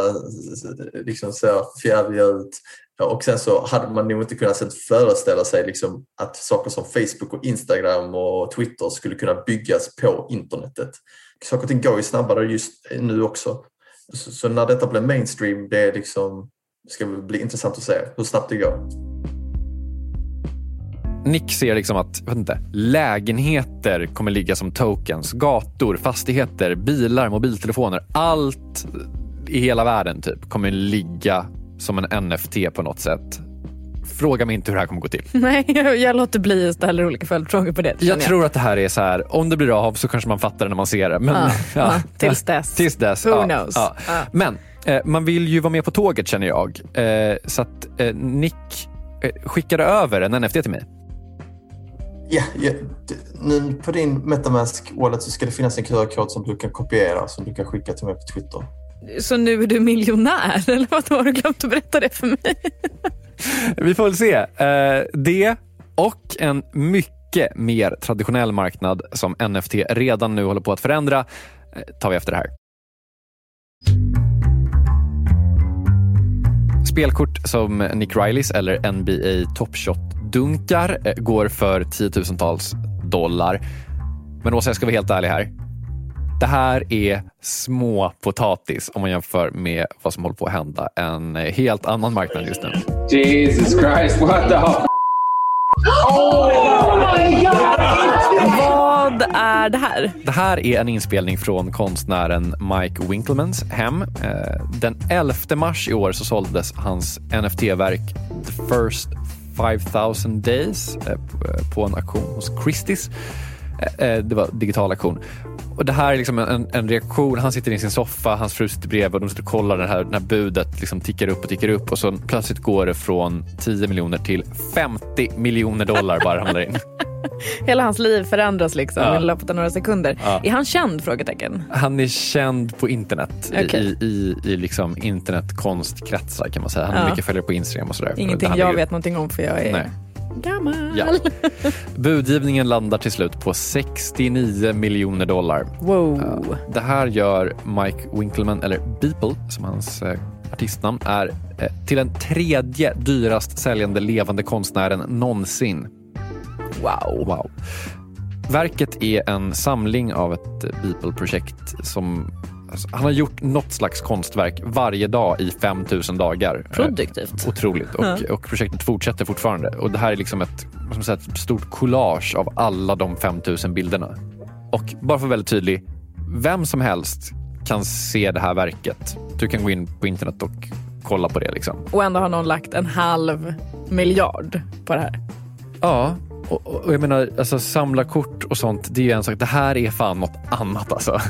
liksom ser fjärdiga ut. Och sen så hade man nog inte kunnat föreställa sig liksom att saker som Facebook och Instagram och Twitter skulle kunna byggas på internetet. Saker och ting går ju snabbare just nu också. Så, så när detta blir mainstream, det är liksom, ska bli intressant att se hur snabbt det går. Nick ser liksom att vet inte, lägenheter kommer ligga som tokens. Gator, fastigheter, bilar, mobiltelefoner. Allt i hela världen typ kommer ligga som en NFT på något sätt. Fråga mig inte hur det här kommer gå till. <laughs> Nej, jag låter bli att ställa olika följdfrågor på det. Jag, jag tror att det här är så här, om det blir av så kanske man fattar det när man ser det. Men, ja, <laughs> ja, ja, tills dess. <laughs> Tills dess. Who ja, knows? Men eh, man vill ju vara med på tåget känner jag. Eh, så att eh, Nick skickade över en NFT till mig. Ja, ja, nu på din Metamask wallet så ska det finnas en QR-kod som du kan kopiera som du kan skicka till mig på Twitter. Så nu är du miljonär eller vad har du glömt att berätta det för mig? Vi får väl se. Eh, det och en mycket mer traditionell marknad som NFT redan nu håller på att förändra eh, tar vi efter det här. Spelkort som Nick Rileys eller NBA Top Shot-dunkar eh, går för tiotusentals dollar. Men Åsa, jag ska vara helt ärlig här. Det här är små potatis om man jämför med vad som håller på att hända en helt annan marknad just nu. Jesus Christ, what the Oh my God! Vad är det här? Det här är en inspelning från konstnären Mike Winklemans hem. Den 11 mars i år så såldes hans NFT-verk The First 5000 Days eh, eh, på en auktion hos Christie's. Eh, det var digital auktion. Och det här är liksom en, en, reaktion. Han sitter i sin soffa, hans fru sitter bredvid och de sitter och kollar det här, det här budet liksom tickar upp och tickar upp och så plötsligt går det från 10 miljoner till 50 miljoner dollar bara ramlar in. <laughs> Hela hans liv förändras liksom Ja. i loppet av några sekunder. Ja. Är han känd? Frågetecken. Han är känd på internet, i- Okej. i, i, i liksom internetkonstkretsar kan man säga. Han har Ja. mycket följare på Instagram och sådär. Ingenting jag lägger vet någonting om för jag är Nej. Gammal. Ja. Budgivningen landar till slut på 69 miljoner dollar. Wow. Det här gör Mike Winkleman, eller Beeple som hans eh, artistnamn är, eh, till den tredje dyrast säljande levande konstnären någonsin. Wow. wow. Verket är en samling av ett eh, Beeple-projekt som alltså, han har gjort något slags konstverk varje dag i 5000 dagar. Eh, Produktivt. Otroligt. Och, Ja. och projektet fortsätter fortfarande. Och Det här är liksom ett, vad man säga, ett stort collage av alla de 5000 bilderna. Och bara för att vara väldigt tydlig, vem som helst kan se det här verket. Du kan gå in på internet och kolla på det. Liksom. Och ändå har någon lagt en halv miljard på det här. Ja, och, och och jag menar alltså, samla kort och sånt, det är ju en sak. Det här är fan något annat alltså.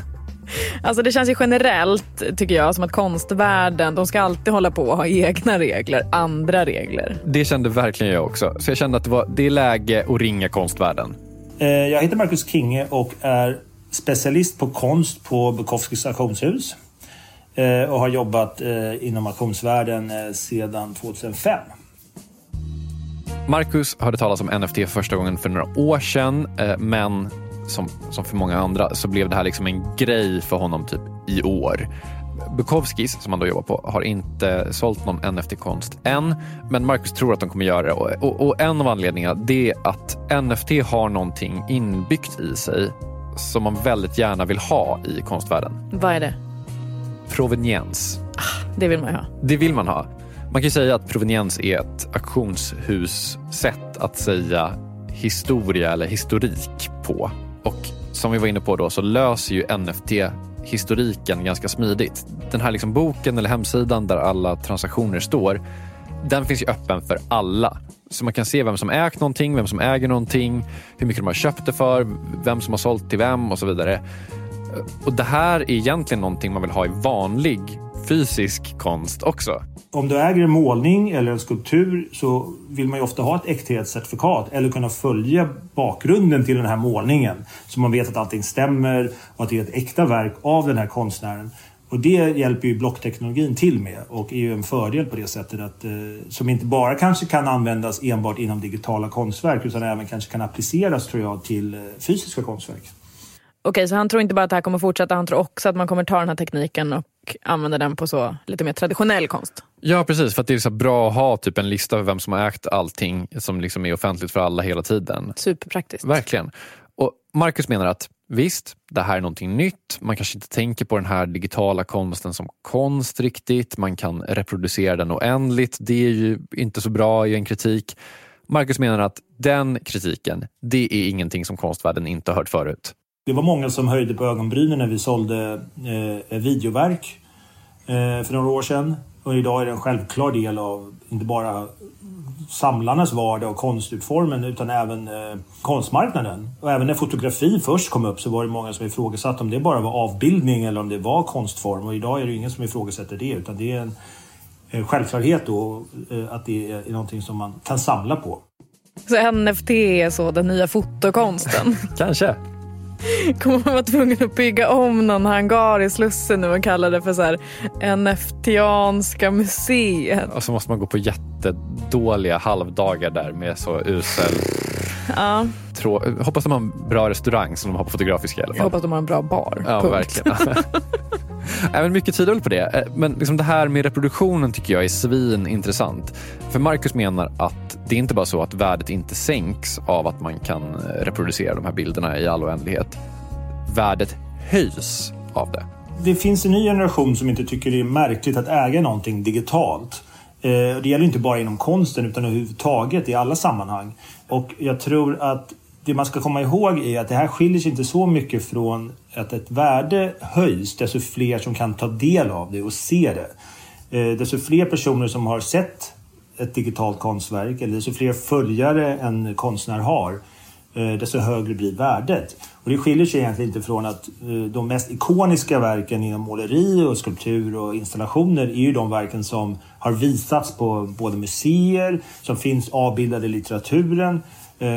<laughs> Alltså det känns ju generellt, tycker jag, som att konstvärlden, de ska alltid hålla på och ha <laughs> egna regler, andra regler. Det kände verkligen jag också. Så jag kände att det, var, det är läge att ringa konstvärlden. Eh, Jag heter Marcus Kinge och är specialist på konst på Bukowskis auktionshus. Eh, Och har jobbat eh, inom auktionsvärlden sedan 2005. Marcus hörde talas om NFT för första gången för några år sedan, men som, som för många andra så blev det här liksom en grej för honom typ i år. Bukowskis, som han då jobbar på, har inte sålt någon NFT-konst än, men Marcus tror att de kommer göra det. Och, och, och en av anledningarna det är att NFT har någonting inbyggt i sig som man väldigt gärna vill ha i konstvärlden. Vad är det? Proveniens. Det vill man ju ha. Det vill man ha. Man kan säga att proveniens är ett auktionshus sätt att säga historia eller historik på. Och som vi var inne på då så löser ju NFT historiken ganska smidigt. Den här liksom boken eller hemsidan där alla transaktioner står, den finns ju öppen för alla. Så man kan se vem som ägt någonting, vem som äger någonting, hur mycket de har köpt det för, vem som har sålt till vem och så vidare. Och det här är egentligen någonting man vill ha i vanlig fysisk konst också. Om du äger en målning eller en skulptur så vill man ju ofta ha ett äkthetscertifikat eller kunna följa bakgrunden till den här målningen. Så man vet att allting stämmer och att det är ett äkta verk av den här konstnären. Och det hjälper ju blockteknologin till med och är ju en fördel på det sättet att eh, som inte bara kanske kan användas enbart inom digitala konstverk utan även kanske kan appliceras tror jag till eh, fysiska konstverk. Okej, så han tror inte bara att det här kommer fortsätta, han tror också att man kommer ta den här tekniken och använda den på så lite mer traditionell konst. Ja, precis. För att det är så bra att ha typ en lista över vem som har ägt allting som liksom är offentligt för alla hela tiden. Superpraktiskt. Verkligen. Och Marcus menar att visst, det här är någonting nytt. Man kanske inte tänker på den här digitala konsten som konst riktigt. Man kan reproducera den oändligt. Det är ju inte så bra i en kritik. Marcus menar att den kritiken, det är ingenting som konstvärlden inte har hört förut. Det var många som höjde på ögonbrynen när vi sålde eh, videoverk eh, för några år sedan. Och idag är det en självklar del av inte bara samlarnas vardag och konstutformen utan även eh, konstmarknaden. Och även när fotografi först kom upp så var det många som ifrågasatte om det bara var avbildning eller om det var konstform. Och idag är det ingen som ifrågasätter det utan det är en eh, självklarhet då eh, att det är någonting som man kan samla på. Så NFT är så den nya fotokonsten. <laughs> Kanske. <laughs> Kommer man vara tvungen att bygga om någon hangar i Slussen nu och kalla det för så här NFTianska museet? Och så måste man gå på jättedåliga halvdagar där med så usel... Ja, Trå- hoppas de har en bra restaurang som de har på Fotografiska i alla jag fall. hoppas de har en bra bar. Ja, Punkt. verkligen. <laughs> Även mycket tyder väl på det. Eh, Men liksom det här med reproduktionen tycker jag är svinintressant. För Marcus menar att det är inte bara så att värdet inte sänks av att man kan eh, reproducera de här bilderna i all oändlighet. Värdet höjs av det. Det finns en ny generation som inte tycker det är märkligt att äga någonting digitalt. Eh, det gäller inte bara inom konsten utan överhuvudtaget i alla sammanhang. Och jag tror att det man ska komma ihåg är att det här skiljer sig inte så mycket från att ett värde höjs desto fler som kan ta del av det och se det. Eh, desto fler personer som har sett ett digitalt konstverk eller desto fler följare en konstnär har eh, desto högre blir värdet. Och det skiljer sig egentligen inte från att eh, de mest ikoniska verken inom måleri och skulptur och installationer är ju de verken som har visats på både museer, som finns avbildade i litteraturen. Eh,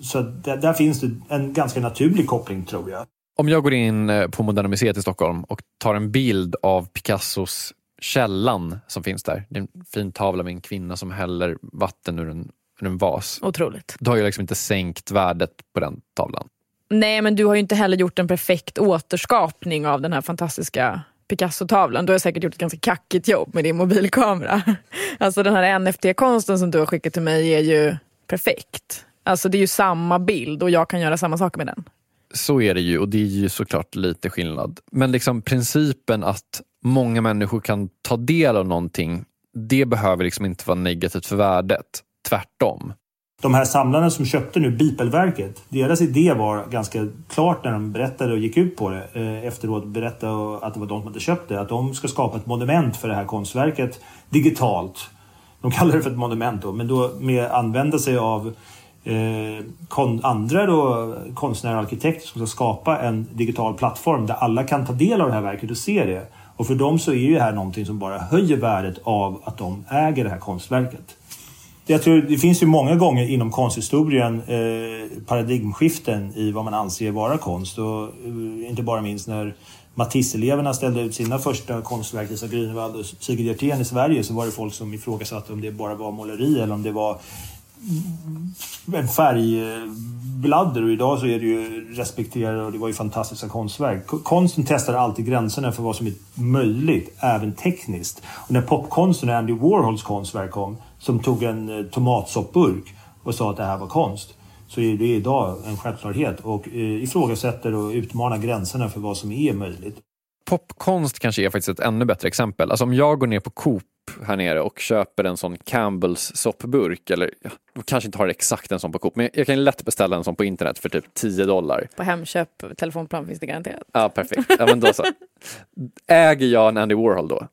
så där, finns det en ganska naturlig koppling tror jag. Om jag går in på Moderna Museet i Stockholm och tar en bild av Picassos Källan som finns där. Det är en fin tavla med en kvinna som häller vatten ur en, ur en vas. Otroligt. Då har jag liksom inte sänkt värdet på den tavlan. Nej, men du har ju inte heller gjort en perfekt återskapning av den här fantastiska Picasso-tavlan. Du har säkert gjort ett ganska kackigt jobb med din mobilkamera. <laughs> Alltså den här NFT-konsten som du har skickat till mig är ju perfekt. Alltså det är ju samma bild och jag kan göra samma saker med den. Så är det ju och det är ju såklart lite skillnad. Men liksom principen att många människor kan ta del av någonting, det behöver liksom inte vara negativt för värdet. Tvärtom. De här samlarna som köpte nu Bipelverket, deras idé var ganska klart när de berättade och gick ut på det eh, efteråt berättade att det var de som hade köpt det, att de ska skapa ett monument för det här konstverket digitalt. De kallar det för ett monument då, men då med använda sig av eh, kon, andra då, konstnärer och arkitekter som ska skapa en digital plattform där alla kan ta del av det här verket och se det. Och för dem så är ju det här någonting som bara höjer värdet av att de äger det här konstverket. Jag tror det finns ju många gånger inom konsthistorien eh, paradigmskiften i vad man anser vara konst. Och, eh, inte bara minst när Matisse-eleverna ställde ut sina första konstverk, Lisa Grünewald och Sigrid Hjertén i Sverige, så var det folk som ifrågasatte om det bara var måleri eller om det var en färgbladder och idag så är det ju respekterade och det var ju fantastiska konstverk. Konsten testar alltid gränserna för vad som är möjligt, även tekniskt. Och när popkonsten och Andy Warhols konstverk kom, som tog en eh, tomatsoppburk och sa att det här var konst, så är det idag en självklarhet och eh, ifrågasätter och utmanar gränserna för vad som är möjligt. Popkonst kanske är faktiskt ett ännu bättre exempel. Alltså om jag går ner på Coop här nere och köper en sån Campbells soppburk, eller ja, de kanske inte har exakt en sån på Coop, men jag kan lätt beställa en sån på internet för typ 10 dollar. På Hemköp, telefonplan finns det garanterat. Ja, perfekt. Ja, men då så. Äger jag en Andy Warhol då?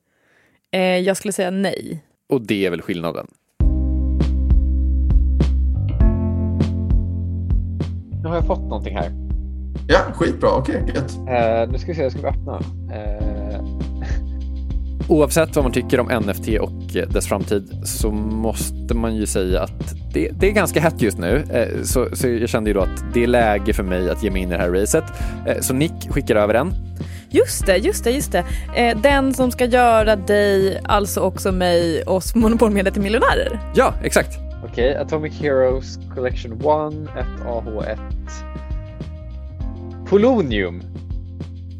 Eh, jag skulle säga nej. Och det är väl skillnaden? Nu har jag fått någonting här. Ja, skitbra. Okej, okay, gött. Uh, nu ska vi se, jag ska vi öppna. Uh... Oavsett vad man tycker om NFT och dess framtid så måste man ju säga att det, det är ganska hett just nu. Uh, så, så, jag kände ju då att det är läge för mig att ge mig in i det här racet. Så Nick skickar över en. Just det, just det, just det. Den som ska göra dig, alltså också mig, oss <laughs> Monopolmedia till miljonärer. Ja, exakt. Okej, okay, Atomic Heroes Collection 1, 1AH1. Polonium.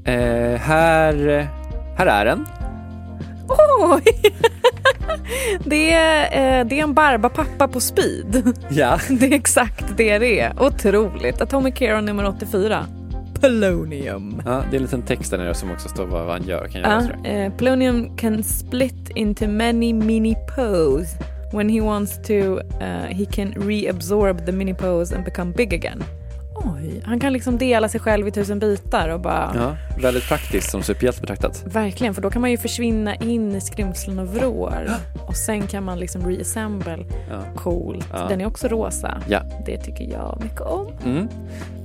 Eh, här, här är den. Oj! <laughs> det, är, eh, det är en Barbapappa på speed. <laughs> Ja. <laughs> Det är exakt det det är. Otroligt. Atomic Hero nummer 84. Polonium. Ja, det är en liten text där nere som också står vad han gör. Kan jag ja, eh, polonium can split into many mini pose. When he wants to, uh, he can reabsorb the mini pose and become big again. Oj, han kan liksom dela sig själv i tusen bitar och bara... Ja, väldigt praktiskt som superhjälte betraktat. Verkligen, för då kan man ju försvinna in i skrymslen och vrår. Och sen kan man liksom reassemble. Ja. Coolt. Ja. Den är också rosa. Ja. Det tycker jag mycket om. Mm.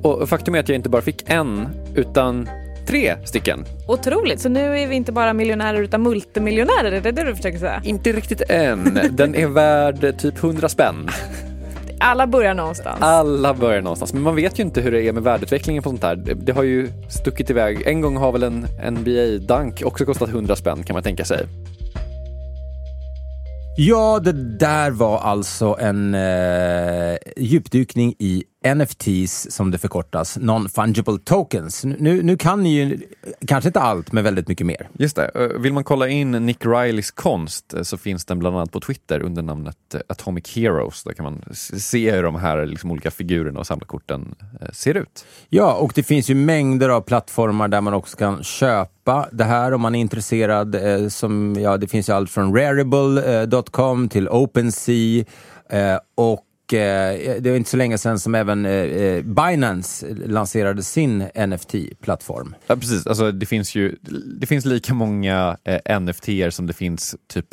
Och faktum är att jag inte bara fick en, utan tre stycken. Otroligt, så nu är vi inte bara miljonärer utan multimiljonärer, är det det du försöker säga? Inte riktigt än. Den är värd typ 100 spänn. <laughs> Alla börjar någonstans. Alla börjar någonstans, men man vet ju inte hur det är med värdeutvecklingen på sånt här. Det har ju stuckit iväg. En gång har väl en NBA-dunk också kostat 100 spänn kan man tänka sig. Ja, det där var alltså en eh, djupdykning i NFTs som det förkortas, Non-Fungible Tokens. Nu, nu kan ni ju kanske inte allt, men väldigt mycket mer. Just det. Eh, vill man kolla in Nick Rileys konst eh, så finns den bland annat på Twitter under namnet eh, Atomic Heroes. Där kan man se hur de här liksom, olika figurerna och samlarkorten ser ut. Ja, och det finns ju mängder av plattformar där man också kan köpa det här om man är intresserad. Som, ja, det finns ju allt från rarible.com till OpenSea och Eh, det var inte så länge sedan som även eh, eh Binance lanserade sin NFT-plattform. Ja, precis. Alltså, det finns ju det finns lika många eh, NFT som det finns typ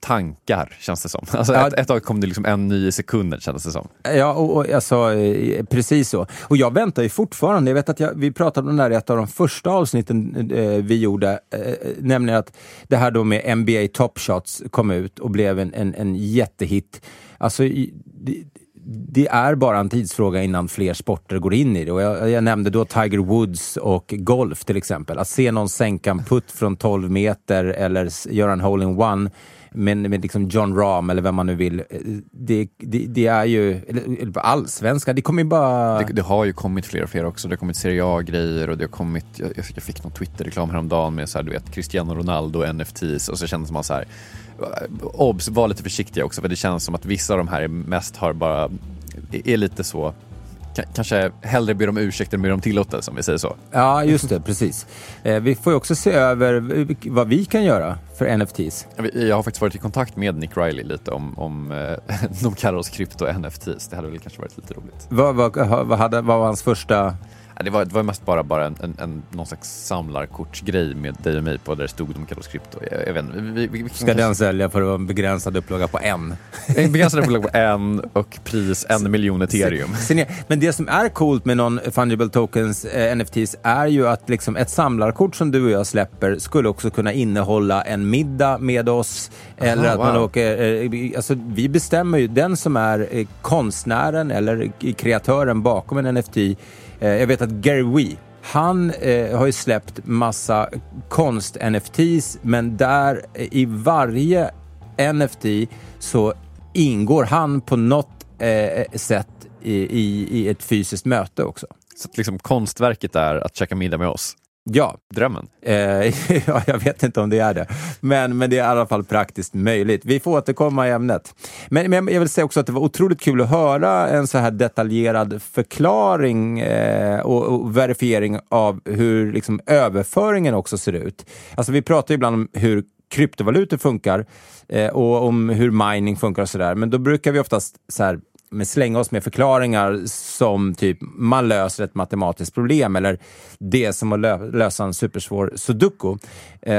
tankar, känns det som. Alltså Ja. ett, ett tag kom det liksom en ny i sekunden, kändes det som. Ja, och, och alltså, eh, precis så. Och jag väntar ju fortfarande. Jag vet att jag, vi pratade om det här i ett av de första avsnitten eh, vi gjorde, eh, nämligen att det här då med NBA Top Shots kom ut och blev en, en, en jättehit. Alltså, i- det, det är bara en tidsfråga innan fler sporter går in i det. Och jag, jag nämnde då Tiger Woods och golf till exempel. Att se någon sänka en putt från 12 meter eller göra en hole-in-one men med liksom John Rahm eller vem man nu vill. Eh, det, det, det är ju, eller, allsvenska, det kommer ju bara... Det, det har ju kommit fler och fler också. Det har kommit Serie A-grejer och det har kommit, jag, jag fick någon Twitter-reklam häromdagen med så här, du vet, Cristiano Ronaldo och NFTs och så kändes man så här, obs, var lite försiktiga också för det känns som att vissa av de här är mest har bara, är, lite så, kanske hellre ber om ursäkt än ber om tillåtelse om vi säger så. Ja, just det, precis. Eh, vi får ju också se över vad vi kan göra för NFTs. Jag har faktiskt varit i kontakt med Nick Riley lite om, om eh, <laughs> Nokaros krypto och NFTs. Det hade väl kanske varit lite roligt. Vad, vad, vad, hade, vad var hans första... Det var, det var mest bara, bara en, en, en, någon slags samlarkortsgrej med dig och mig på där det stod Nokaros krypto. Jag, jag vet inte, vi, vi, vi, Ska den sälja för en begränsad upplaga på en? <laughs> En begränsad upplaga på en och pris en miljon ethereum. Men det som är coolt med non-fungible tokens, eh, NFTs, är ju att liksom ett samlarkort som du och jag släpper skulle också kunna innehålla en middag med oss. Eller Aha, att man wow. åker... Eh, vi- alltså, vi bestämmer ju, den som är eh, konstnären eller k- kreatören bakom en NFT. Eh, jag vet att Gary Wee, han eh, har ju släppt massa konst-NFTs, men där eh, i varje NFT så ingår han på något eh, sätt i, i, i ett fysiskt möte också. Så att liksom konstverket är att käka middag med oss. Ja. Drömmen. Eh, <laughs> ja, jag vet inte om det är det, men, men det är i alla fall praktiskt möjligt. Vi får återkomma i ämnet. Men, men jag vill säga också att det var otroligt kul att höra en så här detaljerad förklaring eh, och, och verifiering av hur liksom, överföringen också ser ut. Alltså, vi pratar ju ibland om hur kryptovalutor funkar eh, och om hur mining funkar och sådär, men då brukar vi oftast så här, med slänga oss med förklaringar som typ man löser ett matematiskt problem eller det är som att lö lösa en supersvår sudoku. Eh,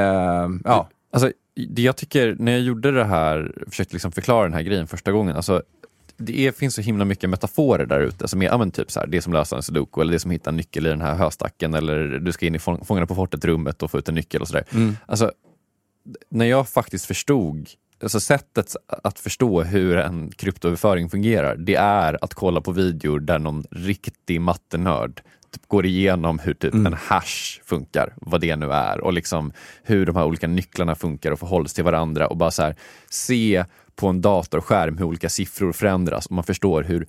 ja. Alltså, det jag tycker, när jag gjorde det här, försökte liksom förklara den här grejen första gången, alltså det är, finns så himla mycket metaforer där ute som är ja, men typ så här, det som löser en sudoku eller det som hittar en nyckel i den här höstacken eller du ska in i fång- Fångarna på fortet-rummet och få ut en nyckel och sådär. Mm. Alltså, när jag faktiskt förstod Alltså sättet att förstå hur en kryptoöverföring fungerar, det är att kolla på videor där någon riktig mattenörd typ går igenom hur typ Mm. en hash funkar, vad det nu är, och liksom hur de här olika nycklarna funkar och förhålls till varandra och bara så här, se på en datorskärm hur olika siffror förändras och man förstår hur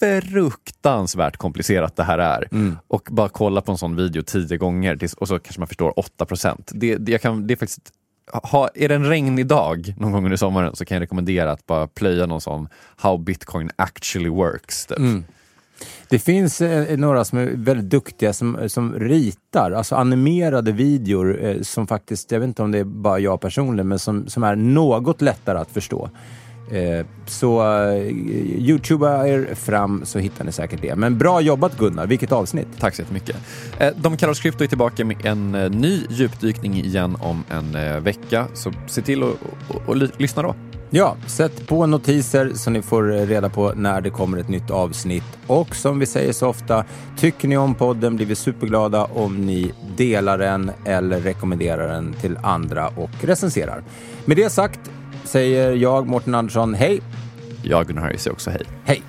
fruktansvärt komplicerat det här är. Mm. Och bara kolla på en sån video tio gånger tills, och så kanske man förstår 8 procent. Det, det, jag kan- det är faktiskt ha, är det en regnig dag någon gång under sommaren så kan jag rekommendera att bara plöja någon sån How Bitcoin actually works. Typ. Mm. Det finns eh, eh några som är väldigt duktiga som, eh, som ritar, alltså animerade videor eh, som faktiskt, jag vet inte om det är bara jag personligen, men som, som är något lättare att förstå. Eh, så eh, youtuba er fram så hittar ni säkert det. Men bra jobbat Gunnar, vilket avsnitt! Tack så jättemycket. Eh, De kallar oss Krypto är tillbaka med en ny djupdykning igen om en vecka. Så se till att och, och, ly- lyssna då. Ja, sätt på notiser så ni får reda på när det kommer ett nytt avsnitt. Och som vi säger så ofta, tycker ni om podden blir vi superglada om ni delar den eller rekommenderar den till andra och recenserar. Med det sagt säger jag, Mårten Andersson, hej! Jag, Gunnar Harry, säger också hej. Hej!